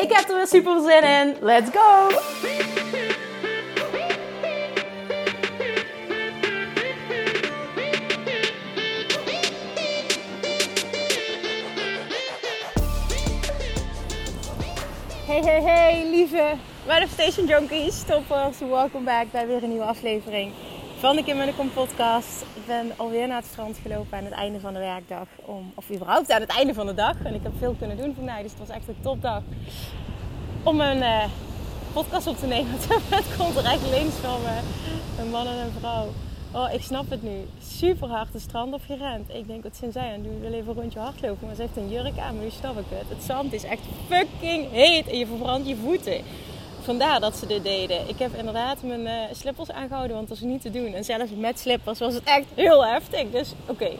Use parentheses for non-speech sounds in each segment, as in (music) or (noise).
Ik heb er weer super zin in. Let's go! Hey, hey, hey, lieve Manifestation Junkies, stoppers. Welkom back bij weer een nieuwe aflevering van de Kim en Kom podcast. Ik ben alweer naar het strand gelopen aan het einde van de werkdag. Om, of überhaupt aan het einde van de dag. En ik heb veel kunnen doen vandaag, dus het was echt een topdag. Om een uh, podcast op te nemen. (laughs) Het komt er echt links van me. Een man en een vrouw. Oh, ik snap het nu. Super hard de strand op. Ik denk, wat zijn zij aan doen? wil even een rondje hardlopen. Maar ze heeft een jurk aan, maar nu snap ik het. Het zand is echt fucking heet en je verbrandt je voeten. Vandaar dat ze dit deden. Ik heb inderdaad mijn uh, slippers aangehouden, want dat is niet te doen. En zelfs met slippers was het echt heel heftig. Dus oké,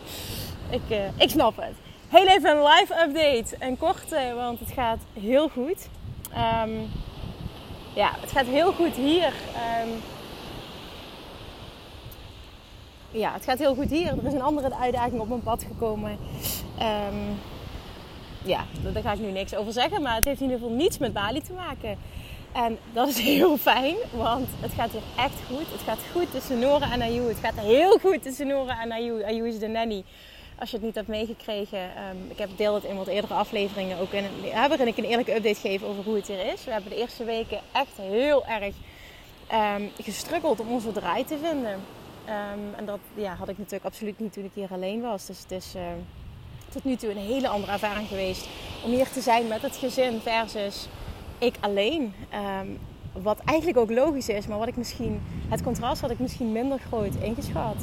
ik, uh, ik snap het. Heel even een live update. Een korte, want het gaat heel goed. Um, ja, het gaat heel goed hier. Um, ja, het gaat heel goed hier. Er is een andere uitdaging op mijn pad gekomen. Um, ja, daar ga ik nu niks over zeggen. Maar het heeft in ieder geval niets met Bali te maken. En dat is heel fijn, want het gaat hier echt goed. Het gaat goed tussen Nora en Ayu. Het gaat heel goed tussen Nora en Ayu. Ayu is de nanny. Als je het niet hebt meegekregen, um, ik heb deel het in wat eerdere afleveringen ook in, waarin ik een eerlijke update geef over hoe het hier is. We hebben de eerste weken echt heel erg um, gestruggeld om onze draai te vinden. Um, en dat ja, had ik natuurlijk absoluut niet toen ik hier alleen was. Dus het is tot nu toe een hele andere ervaring geweest om hier te zijn met het gezin versus ik alleen. Um, wat eigenlijk ook logisch is, maar wat ik misschien, het contrast had ik misschien minder groot ingeschat.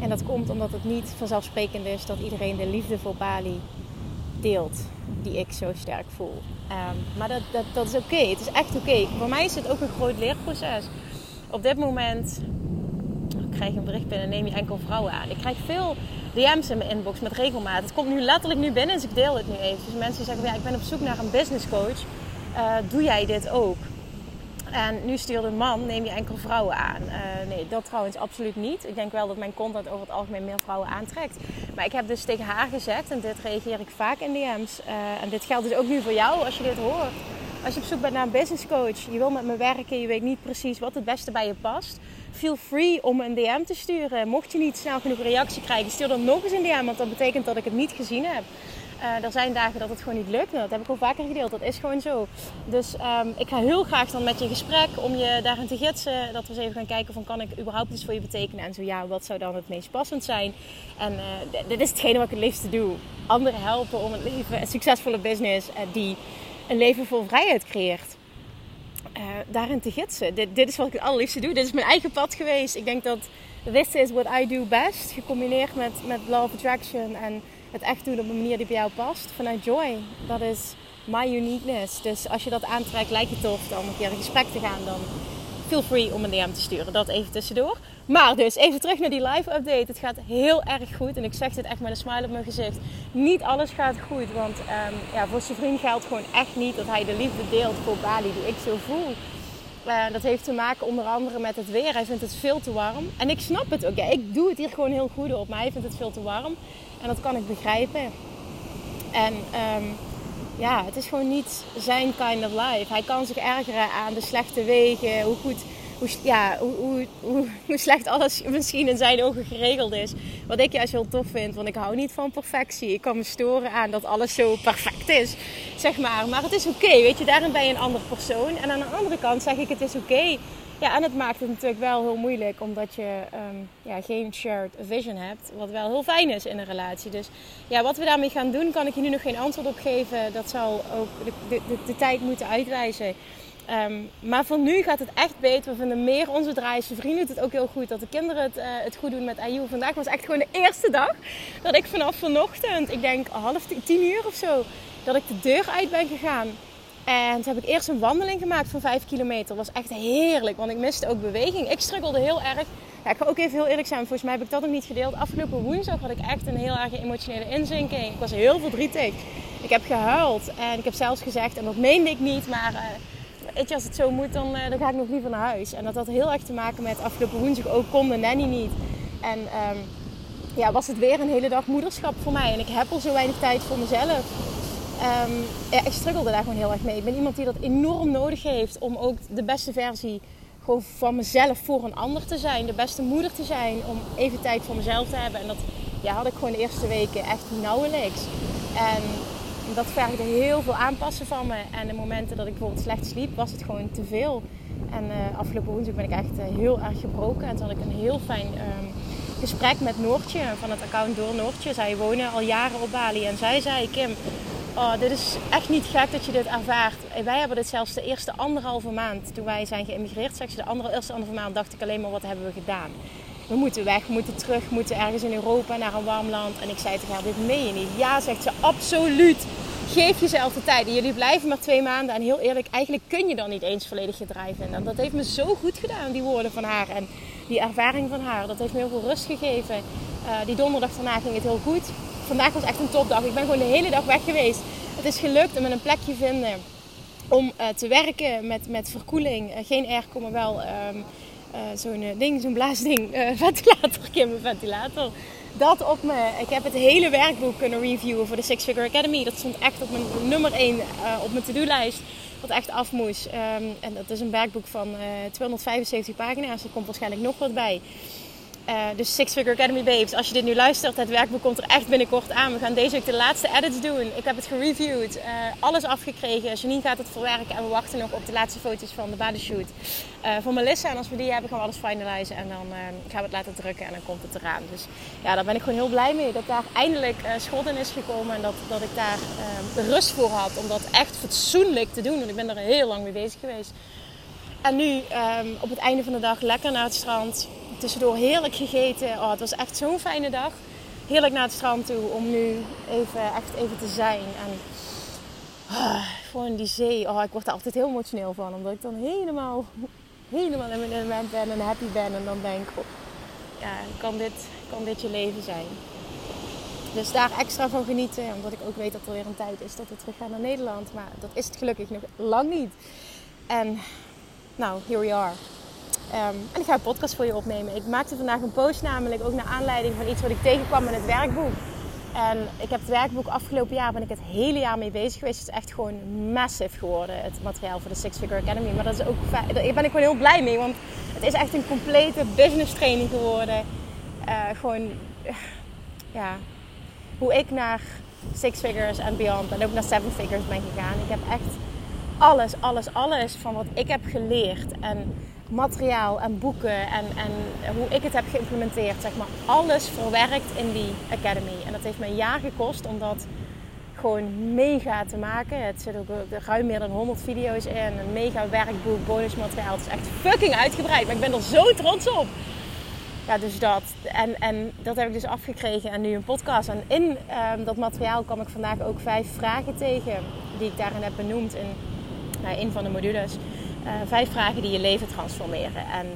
En dat komt omdat het niet vanzelfsprekend is dat iedereen de liefde voor Bali deelt, die ik zo sterk voel. Um, maar dat, dat, dat is oké, het is echt oké. Voor mij is het ook een groot leerproces. Op dit moment ik krijg een bericht binnen, neem je enkel vrouwen aan. Ik krijg veel DM's in mijn inbox met regelmaat. Het komt nu letterlijk nu binnen, dus ik deel het nu even. Dus mensen zeggen, ja, ik ben op zoek naar een business coach uh, doe jij dit ook? En nu stuurde een man, neem je enkel vrouwen aan. Uh, nee, dat trouwens absoluut niet. Ik denk wel dat mijn content over het algemeen meer vrouwen aantrekt. Maar ik heb dus tegen haar gezegd, en dit reageer ik vaak in DM's. Uh, en dit geldt dus ook nu voor jou als je dit hoort. Als je op zoek bent naar een business coach, je wil met me werken, je weet niet precies wat het beste bij je past. Feel free om een DM te sturen. Mocht je niet snel genoeg reactie krijgen, stuur dan nog eens een DM, want dat betekent dat ik het niet gezien heb. Uh, er zijn dagen dat het gewoon niet lukt. dat heb ik al vaker gedeeld. Dat is gewoon zo. Dus um, ik ga heel graag dan met je gesprek om je daarin te gidsen. Dat we eens even gaan kijken van kan ik überhaupt iets voor je betekenen. En zo ja, wat zou dan het meest passend zijn. En uh, dit is hetgene wat ik het liefste doe. Anderen helpen om een leven, een succesvolle business uh, die een leven vol vrijheid creëert. daarin te gidsen. Dit, dit is wat ik het allerliefste doe. Dit is mijn eigen pad geweest. Ik denk dat this is what I do best. Gecombineerd met, met Law of Attraction en het echt doen op een manier die bij jou past. Vanuit joy. Dat is my uniqueness. Dus als je dat aantrekt, lijkt je tof om een keer in gesprek te gaan, dan feel free om een DM te sturen. Dat even tussendoor. Maar dus even terug naar die live update. Het gaat heel erg goed. En ik zeg dit echt met een smile op mijn gezicht. Niet alles gaat goed. Want um, ja, voor zijn vriend geldt gewoon echt niet dat hij de liefde deelt voor Bali die ik zo voel. Uh, dat heeft te maken onder andere met het weer. Hij vindt het veel te warm. En ik snap het ook. Ja, ik doe het hier gewoon heel goed op. Maar hij vindt het veel te warm. En dat kan ik begrijpen. En um, ja, het is gewoon niet zijn kind of life. Hij kan zich ergeren aan de slechte wegen, hoe goed, (laughs) hoe, slecht alles (laughs) misschien in zijn ogen geregeld is. Wat ik juist heel tof vind, want ik hou niet van perfectie. Ik kan me storen aan dat alles zo perfect is, zeg maar. Maar het is oké, weet je, daarin ben je een ander persoon. En aan de andere kant zeg ik, het is oké. Ja, en het maakt het natuurlijk wel heel moeilijk omdat je um, ja, geen shared vision hebt. Wat wel heel fijn is in een relatie. Dus ja, wat we daarmee gaan doen, kan ik je nu nog geen antwoord op geven. Dat zal ook de, de, de, de tijd moeten uitwijzen. Um, maar voor nu gaat het echt beter. We vinden meer onze draai. Zijn vrienden doet het ook heel goed. Dat de kinderen het, uh, het goed doen met Ayu. Vandaag was echt gewoon de eerste dag dat ik vanaf vanochtend, ik denk half tien, uur of zo, dat ik de deur uit ben gegaan En toen heb ik eerst een wandeling gemaakt van 5 kilometer. Dat was echt heerlijk, want ik miste ook beweging. Ik struggelde heel erg. Ik ga ook even heel eerlijk zijn, volgens mij heb ik dat nog niet gedeeld. Afgelopen woensdag had ik echt een heel erg emotionele inzinking. Ik was heel verdrietig. Ik heb gehuild en ik heb zelfs gezegd, en dat meende ik niet, maar uh, weet als het zo moet, dan, uh, dan ga ik nog liever naar huis. En dat had heel erg te maken met afgelopen woensdag ook kon de nanny niet. En um, ja, was het weer een hele dag moederschap voor mij. En ik heb al zo weinig tijd voor mezelf. Um, ja, ik struggelde daar gewoon heel erg mee. Ik ben iemand die dat enorm nodig heeft om ook de beste versie gewoon van mezelf voor een ander te zijn. De beste moeder te zijn. Om even tijd voor mezelf te hebben. En dat ja, had ik gewoon de eerste weken echt nauwelijks. En dat vergde heel veel aanpassen van me. En de momenten dat ik bijvoorbeeld slecht sliep, was het gewoon te veel. En uh, afgelopen woensdag ben ik echt uh, heel erg gebroken. En toen had ik een heel fijn um, gesprek met Noortje van het account Door Noortje. Zij wonen al jaren op Bali. En zij zei, Kim, oh, dit is echt niet gek dat je dit ervaart. Wij hebben dit zelfs de eerste anderhalve maand toen wij zijn geïmmigreerd. Zeg ze, de andere, eerste anderhalve maand dacht ik alleen maar, wat hebben we gedaan? We moeten weg, we moeten terug, we moeten ergens in Europa naar een warm land. En ik zei tegen haar, dit meen je niet. Ja, zegt ze, absoluut. Geef jezelf de tijd. En jullie blijven maar twee maanden. En heel eerlijk, eigenlijk kun je dan niet eens volledig je. En dat heeft me zo goed gedaan, die woorden van haar. En die ervaring van haar. Dat heeft me heel veel rust gegeven. Uh, die donderdag daarna ging het heel goed. Vandaag was echt een topdag. Ik ben gewoon de hele dag weg geweest. Het is gelukt om een plekje vinden om uh, te werken met, met verkoeling. Uh, geen airco, maar wel um, zo'n ding, zo'n blaasding. (laughs) ventilator, Kim, ventilator. Dat op me. Ik heb het hele werkboek kunnen reviewen voor de Six Figure Academy. Dat stond echt op mijn nummer 1 op mijn to-do-lijst wat echt af moest. Um, en dat is een werkboek van uh, 275 pagina's. Er komt waarschijnlijk nog wat bij. Uh, dus Six Figure Academy Babes, als je dit nu luistert, het werkboek komt er echt binnenkort aan. We gaan deze week de laatste edits doen. Ik heb het gereviewd, uh, alles afgekregen. Janine gaat het verwerken en we wachten nog op de laatste foto's van de bodyshoot uh, van Melissa. En als we die hebben, gaan we alles finalizen en dan gaan we het laten drukken en dan komt het eraan. Dus ja, daar ben ik gewoon heel blij mee dat daar eindelijk schot in is gekomen en dat, dat ik daar de rust voor had om dat echt fatsoenlijk te doen. Want ik ben er heel lang mee bezig geweest. En nu um, op het einde van de dag lekker naar het strand tussendoor heerlijk gegeten. Oh, het was echt zo'n fijne dag. Heerlijk naar het strand toe om nu even, echt even te zijn. En oh, gewoon die zee. Oh, ik word er altijd heel emotioneel van. Omdat ik dan helemaal, helemaal in mijn element ben en happy ben. En dan denk ik, oh, ja, kan dit, kan dit je leven zijn? Dus daar extra van genieten. Omdat ik ook weet dat er weer een tijd is dat we terug gaan naar Nederland. Maar dat is het gelukkig nog lang niet. En nou, here we are. Um, en ik ga een podcast voor je opnemen. Ik maakte vandaag een post namelijk ook naar aanleiding van iets wat ik tegenkwam in het werkboek. En ik heb het werkboek afgelopen jaar ben ik het hele jaar mee bezig geweest. Het is echt gewoon massive geworden, het materiaal voor de Six Figure Academy. Maar dat is ook daar ben ik gewoon heel blij mee, want het is echt een complete business training geworden. Uh, gewoon, ja, hoe ik naar Six Figures en Beyond en ook naar Seven Figures ben gegaan. Ik heb echt alles, alles, alles van wat ik heb geleerd en materiaal en boeken en, en hoe ik het heb geïmplementeerd, zeg maar, alles verwerkt in die academy. En dat heeft me een jaar gekost om dat gewoon mega te maken. Het zit ook ruim meer dan 100 video's in, een mega werkboek, bonusmateriaal. Het is echt fucking uitgebreid, maar ik ben er zo trots op. Ja, dus dat. En, en dat heb ik dus afgekregen en nu een podcast. En in um, dat materiaal kwam ik vandaag ook vijf vragen tegen die ik daarin heb benoemd in uh, een van de modules. Uh, vijf vragen die je leven transformeren. En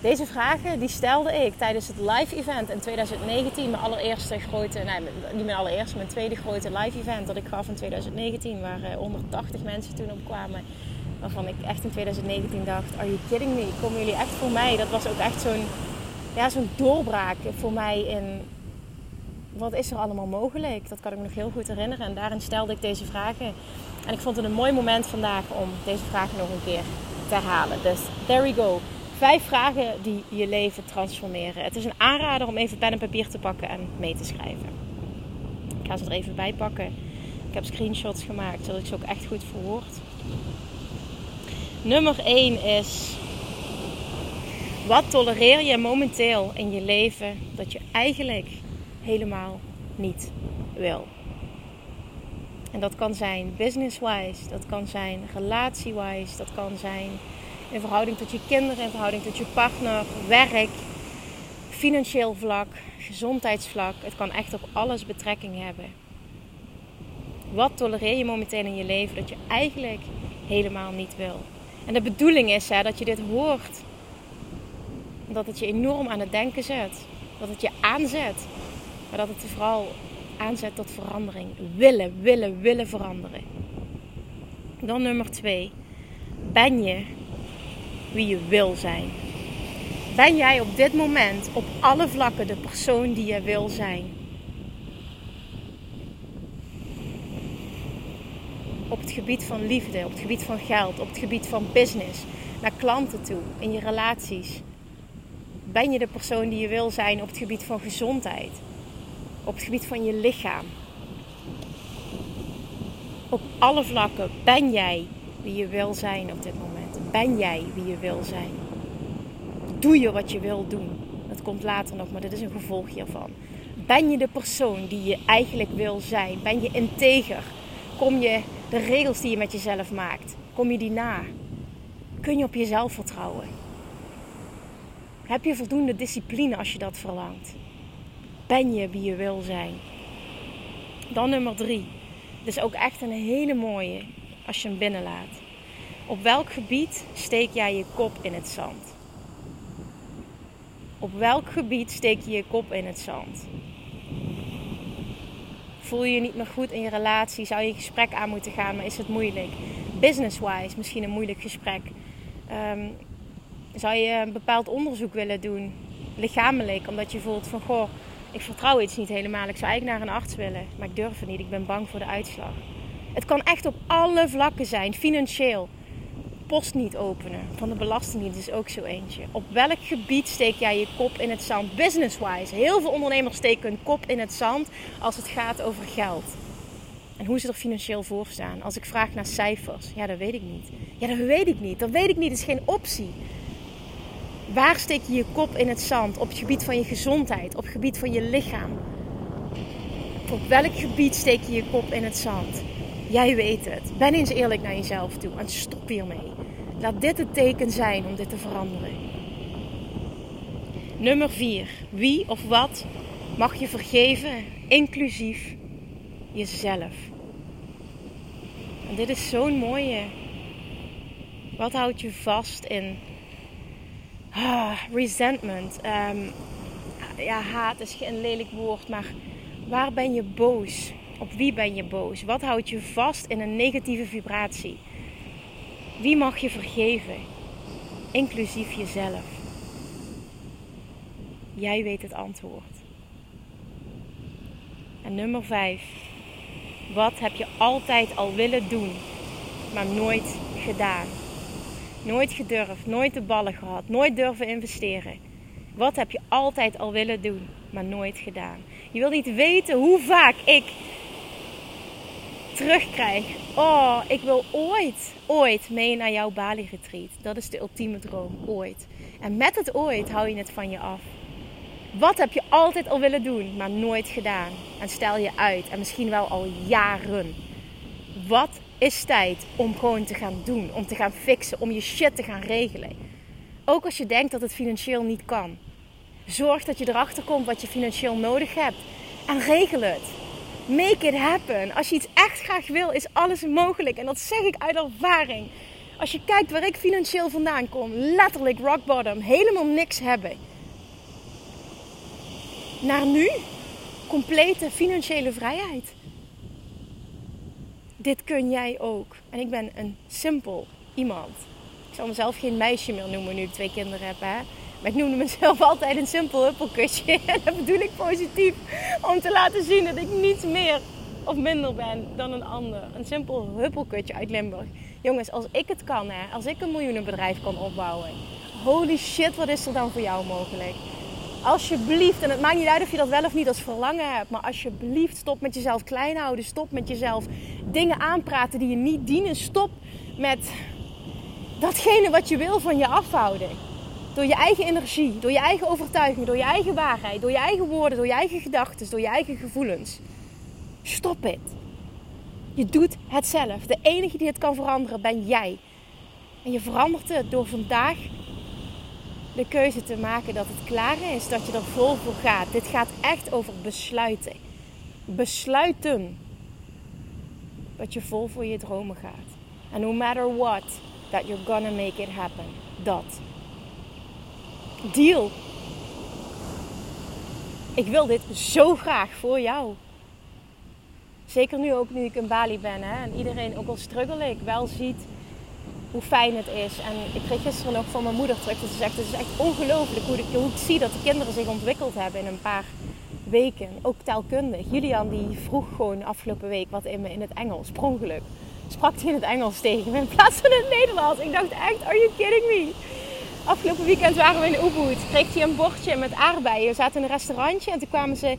deze vragen die stelde ik tijdens het live event in 2019. Mijn allereerste grote, nee, niet mijn allereerste, mijn tweede grote live event dat ik gaf in 2019. Waar uh, 180 mensen toen op kwamen. Waarvan ik echt in 2019 dacht, are you kidding me? Komen jullie echt voor mij? Dat was ook echt zo'n ja, zo'n doorbraak voor mij in wat is er allemaal mogelijk. Dat kan ik me nog heel goed herinneren. En daarin stelde ik deze vragen. En ik vond het een mooi moment vandaag om deze vragen nog een keer te herhalen. Dus there we go. Vijf vragen die je leven transformeren. Het is een aanrader om even pen en papier te pakken en mee te schrijven. Ik ga ze er even bij pakken. Ik heb screenshots gemaakt zodat ik ze ook echt goed verwoord. Nummer 1 is: wat tolereer je momenteel in je leven dat je eigenlijk helemaal niet wil? En dat kan zijn business-wise, dat kan zijn relatie-wise, dat kan zijn in verhouding tot je kinderen, in verhouding tot je partner, werk, financieel vlak, gezondheidsvlak. Het kan echt op alles betrekking hebben. Wat tolereer je momenteel in je leven dat je eigenlijk helemaal niet wil. En de bedoeling is hè, dat je dit hoort. Dat het je enorm aan het denken zet. Dat het je aanzet. Maar dat het vooral aanzet tot verandering. Willen, willen, willen veranderen. Dan nummer twee. Ben je wie je wil zijn? Ben jij op dit moment op alle vlakken de persoon die je wil zijn? Op het gebied van liefde, op het gebied van geld, op het gebied van business, naar klanten toe, in je relaties. Ben je de persoon die je wil zijn op het gebied van gezondheid, op het gebied van je lichaam? Op alle vlakken ben jij wie je wil zijn op dit moment. Ben jij wie je wil zijn? doe je wat je wil doen. Dat komt later nog, maar dit is een gevolg hiervan. Ben je de persoon die je eigenlijk wil zijn? Ben je integer? Kom je de regels die je met jezelf maakt, kom je die na? Kun je op jezelf vertrouwen? Heb je voldoende discipline als je dat verlangt? Ben je wie je wil zijn? Dan nummer drie. Dit is ook echt een hele mooie als je hem binnenlaat. Op welk gebied steek jij je kop in het zand? Op welk gebied steek je je kop in het zand? Voel je je niet meer goed in je relatie? Zou je een gesprek aan moeten gaan, maar is het moeilijk? Business-wise misschien een moeilijk gesprek. Um, zou je een bepaald onderzoek willen doen? Lichamelijk, omdat je voelt van goh, ik vertrouw iets niet helemaal. Ik zou eigenlijk naar een arts willen, maar ik durf het niet. Ik ben bang voor de uitslag. Het kan echt op alle vlakken zijn, financieel post niet openen. Van de Belastingdienst is ook zo eentje. Op welk gebied steek jij je kop in het zand? Business-wise. Heel veel ondernemers steken hun kop in het zand als het gaat over geld. En hoe ze er financieel voor staan. Als ik vraag naar cijfers, ja, dat weet ik niet. Ja, dat weet ik niet. Dat weet ik niet. Dat is geen optie. Waar steek je je kop in het zand? Op het gebied van je gezondheid, op het gebied van je lichaam. Op welk gebied steek je je kop in het zand? Jij weet het. Ben eens eerlijk naar jezelf toe en stop hiermee. Laat dit het teken zijn om dit te veranderen. Nummer 4. Wie of wat mag je vergeven, inclusief jezelf? En dit is zo'n mooie. Wat houdt je vast in ah, resentment? Um, ja, haat is geen lelijk woord, maar waar ben je boos? Op wie ben je boos? Wat houdt je vast in een negatieve vibratie? Wie mag je vergeven? Inclusief jezelf. Jij weet het antwoord. En nummer 5. Wat heb je altijd al willen doen, maar nooit gedaan? Nooit gedurfd, nooit de ballen gehad, nooit durven investeren. Wat heb je altijd al willen doen, maar nooit gedaan? Je wil niet weten hoe vaak ik terugkrijg. Oh, ik wil ooit, ooit mee naar jouw Bali retreat. Dat is de ultieme droom, ooit. En met het ooit hou je het van je af. Wat heb je altijd al willen doen, maar nooit gedaan? En stel je uit, en misschien wel al jaren. Wat is tijd om gewoon te gaan doen, om te gaan fixen, om je shit te gaan regelen? Ook als je denkt dat het financieel niet kan. Zorg dat je erachter komt wat je financieel nodig hebt en regel het. Make it happen. Als je iets echt graag wil, is alles mogelijk. En dat zeg ik uit ervaring. Als je kijkt waar ik financieel vandaan kom, letterlijk rock bottom, helemaal niks hebben. Naar nu, complete financiële vrijheid. Dit kun jij ook. En ik ben een simpel iemand. Ik zal mezelf geen meisje meer noemen nu ik twee kinderen heb. Hè? Maar ik noemde mezelf (laughs) altijd een simpel huppelkutje. (laughs) En dat bedoel ik positief. Om te laten zien dat ik niet meer of minder ben dan een ander. Een simpel huppelkutje uit Limburg. Jongens, als ik het kan, hè, als ik een miljoenenbedrijf kan opbouwen. Holy shit, wat is er dan voor jou mogelijk? Alsjeblieft, en het maakt niet uit of je dat wel of niet als verlangen hebt. Maar alsjeblieft, stop met jezelf klein houden. Stop met jezelf dingen aanpraten die je niet dienen. Stop met datgene wat je wil van je afhouden. Door je eigen energie, door je eigen overtuiging, door je eigen waarheid, door je eigen woorden, door je eigen gedachten, door je eigen gevoelens. Stop het. Je doet het zelf. De enige die het kan veranderen ben jij. En je verandert het door vandaag de keuze te maken dat het klaar is, dat je er vol voor gaat. Dit gaat echt over besluiten. Besluiten dat je vol voor je dromen gaat. And no matter what, that you're gonna make it happen. Dat. Deal. Ik wil dit zo graag voor jou. Zeker nu ook nu ik in Bali ben. Hè, en iedereen, ook al struggle ik, wel ziet hoe fijn het is. En ik kreeg gisteren nog van mijn moeder terug. Dat ze zegt, het is echt ongelooflijk hoe, ik zie dat de kinderen zich ontwikkeld hebben in een paar weken. Ook taalkundig. Julian die vroeg gewoon afgelopen week wat in me in het Engels. Prongeluk. Sprak hij in het Engels tegen me in plaats van in het Nederlands. Ik dacht echt, are you kidding me? Afgelopen weekend waren we in Ubud. Kreeg hij een bordje met aardbeien. We zaten in een restaurantje en toen kwamen ze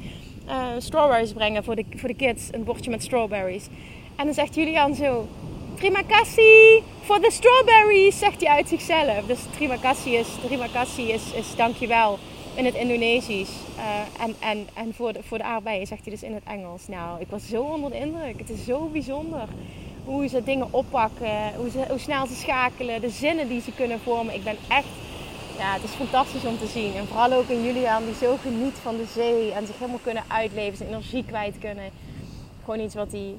uh, strawberries brengen voor de, voor de kids. Een bordje met strawberries. En dan zegt Julian zo... Terima kasih voor de strawberries, zegt hij uit zichzelf. Dus terima kasih is, terima kasih is, is dankjewel in het Indonesisch. Uh, en en, en voor, de, voor de aardbeien zegt hij dus in het Engels. Nou, ik was zo onder de indruk. Het is zo bijzonder hoe ze dingen oppakken, hoe, ze, hoe snel ze schakelen, de zinnen die ze kunnen vormen. Ik ben echt, ja, het is fantastisch om te zien. En vooral ook in Julian, die zo geniet van de zee en zich helemaal kunnen uitleven, zijn energie kwijt kunnen. Gewoon iets wat hij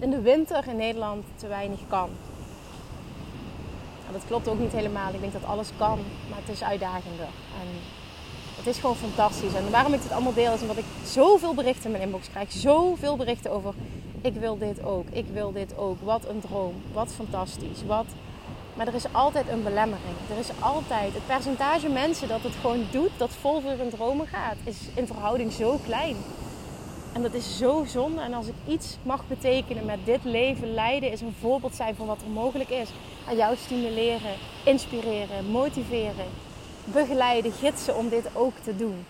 in de winter in Nederland te weinig kan. dat klopt ook niet helemaal. Ik denk dat alles kan, maar het is uitdagender. En het is gewoon fantastisch. En waarom ik dit allemaal deel is omdat ik zoveel berichten in mijn inbox krijg. Zoveel berichten over ik wil dit ook, ik wil dit ook. Wat een droom, wat fantastisch. Wat... Maar er is altijd een belemmering. Er is altijd het percentage mensen dat het gewoon doet, dat vol voor hun dromen gaat, is in verhouding zo klein. En dat is zo zonde. En als ik iets mag betekenen met dit leven leiden, is een voorbeeld zijn van wat er mogelijk is. Aan jou stimuleren, inspireren, motiveren, begeleiden, gidsen om dit ook te doen.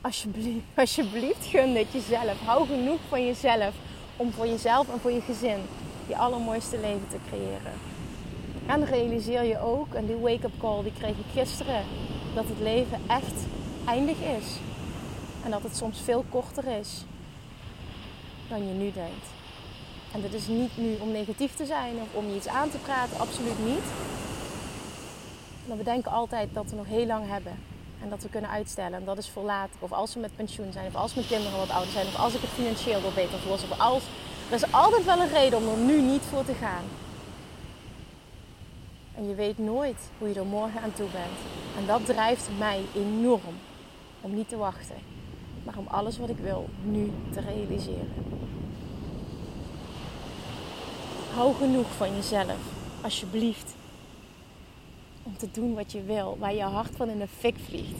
Alsjeblieft, (laughs) alsjeblieft gun dit jezelf. Hou genoeg van jezelf om voor jezelf en voor je gezin je allermooiste leven te creëren. En realiseer je ook, en die wake-up call die kreeg ik gisteren, dat het leven echt eindig is. En dat het soms veel korter is dan je nu denkt. En dat is niet nu om negatief te zijn of om je iets aan te praten, absoluut niet. Maar we denken altijd dat we nog heel lang hebben. En dat we kunnen uitstellen. En dat is voor later. Of als we met pensioen zijn. Of als mijn kinderen wat ouder zijn. Of als ik het financieel wil beter voor Of als... Er is altijd wel een reden om er nu niet voor te gaan. En je weet nooit hoe je er morgen aan toe bent. En dat drijft mij enorm. Om niet te wachten. Maar om alles wat ik wil nu te realiseren. Hou genoeg van jezelf. Alsjeblieft om te doen wat je wil. Waar je hart van in de fik vliegt.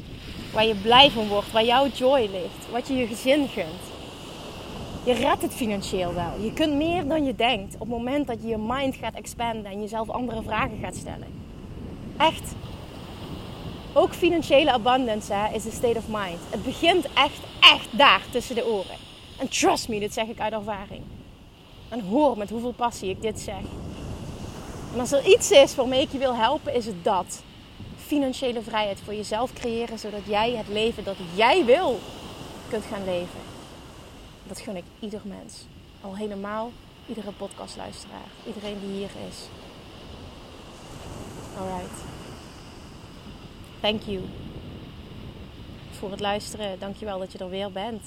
Waar je blij van wordt. Waar jouw joy ligt. Wat je je gezin gunt. Je redt het financieel wel. Je kunt meer dan je denkt. Op het moment dat je je mind gaat expanden. En jezelf andere vragen gaat stellen. Echt. Ook financiële abundance hè, is een state of mind. Het begint echt, echt daar tussen de oren. En trust me, dit zeg ik uit ervaring. En hoor met hoeveel passie ik dit zeg. En als er iets is waarmee ik je wil helpen, is het dat. Financiële vrijheid voor jezelf creëren, zodat jij het leven dat jij wil kunt gaan leven. Dat gun ik ieder mens. Al helemaal iedere podcastluisteraar. Iedereen die hier is. Alright. Thank you voor het luisteren. Dankjewel dat je er weer bent.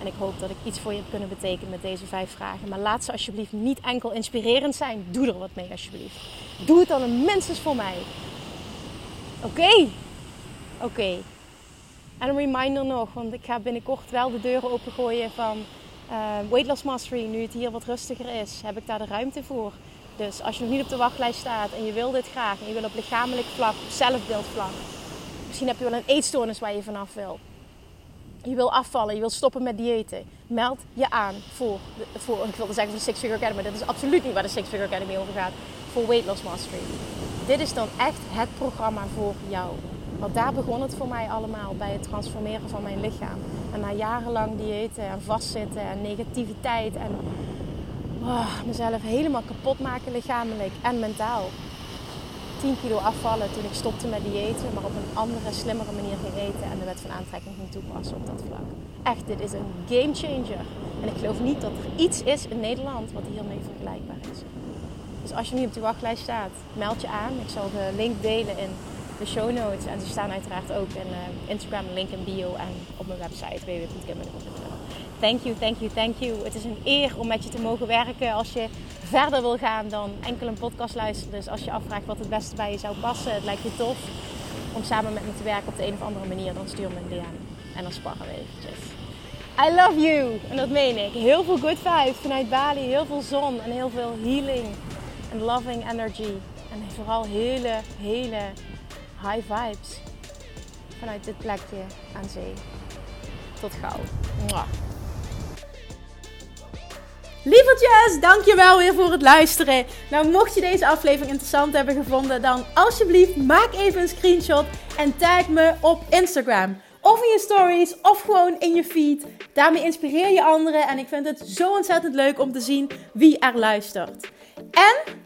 En ik hoop dat ik iets voor je heb kunnen betekenen met deze vijf vragen. Maar laat ze alsjeblieft niet enkel inspirerend zijn. Doe er wat mee alsjeblieft. Doe het dan een minstens voor mij. Oké? Oké. En een reminder nog, want ik ga binnenkort wel de deuren opengooien van uh, Weight Loss Mastery. Nu het hier wat rustiger is, heb ik daar de ruimte voor. Dus als je nog niet op de wachtlijst staat en je wil dit graag en je wil op lichamelijk vlak, op zelfbeeldvlak. Misschien heb je wel een eetstoornis waar je vanaf wil je wil afvallen, je wil stoppen met diëten, meld je aan voor, voor ik wilde zeggen voor de Six Figure Academy, dat is absoluut niet waar de Six Figure Academy over gaat, voor Weight Loss Mastery. Dit is dan echt het programma voor jou. Want daar begon het voor mij allemaal bij het transformeren van mijn lichaam. En na jarenlang diëten en vastzitten en negativiteit en oh, mezelf helemaal kapot maken lichamelijk en mentaal 10 kilo afvallen toen ik stopte met diëten, maar op een andere, slimmere manier ging eten en de wet van aantrekking ging toepassen op dat vlak. Echt, dit is een game changer. En ik geloof niet dat er iets is in Nederland wat hiermee vergelijkbaar is. Dus als je niet op die wachtlijst staat, meld je aan. Ik zal de link delen in de show notes. En ze staan uiteraard ook in uh, Instagram, link in bio en op mijn website www.kimberly.nl. thank you, thank you, thank you. Het is een eer om met je te mogen werken als je verder wil gaan dan enkel een podcast luisteren. Dus als je afvraagt wat het beste bij je zou passen, het lijkt je tof om samen met me te werken op de een of andere manier, dan stuur me een DM en dan sparren we eventjes. I love you! En dat meen ik. Heel veel good vibes vanuit Bali, heel veel zon en heel veel healing en loving energy. En vooral hele, hele high vibes vanuit dit plekje aan zee. Tot gauw. Mwah. Lievertjes, dankjewel weer voor het luisteren. Nou, mocht je deze aflevering interessant hebben gevonden, dan alsjeblieft maak even een screenshot en tag me op Instagram. Of in je stories, of gewoon in je feed. Daarmee inspireer je anderen en ik vind het zo ontzettend leuk om te zien wie er luistert. En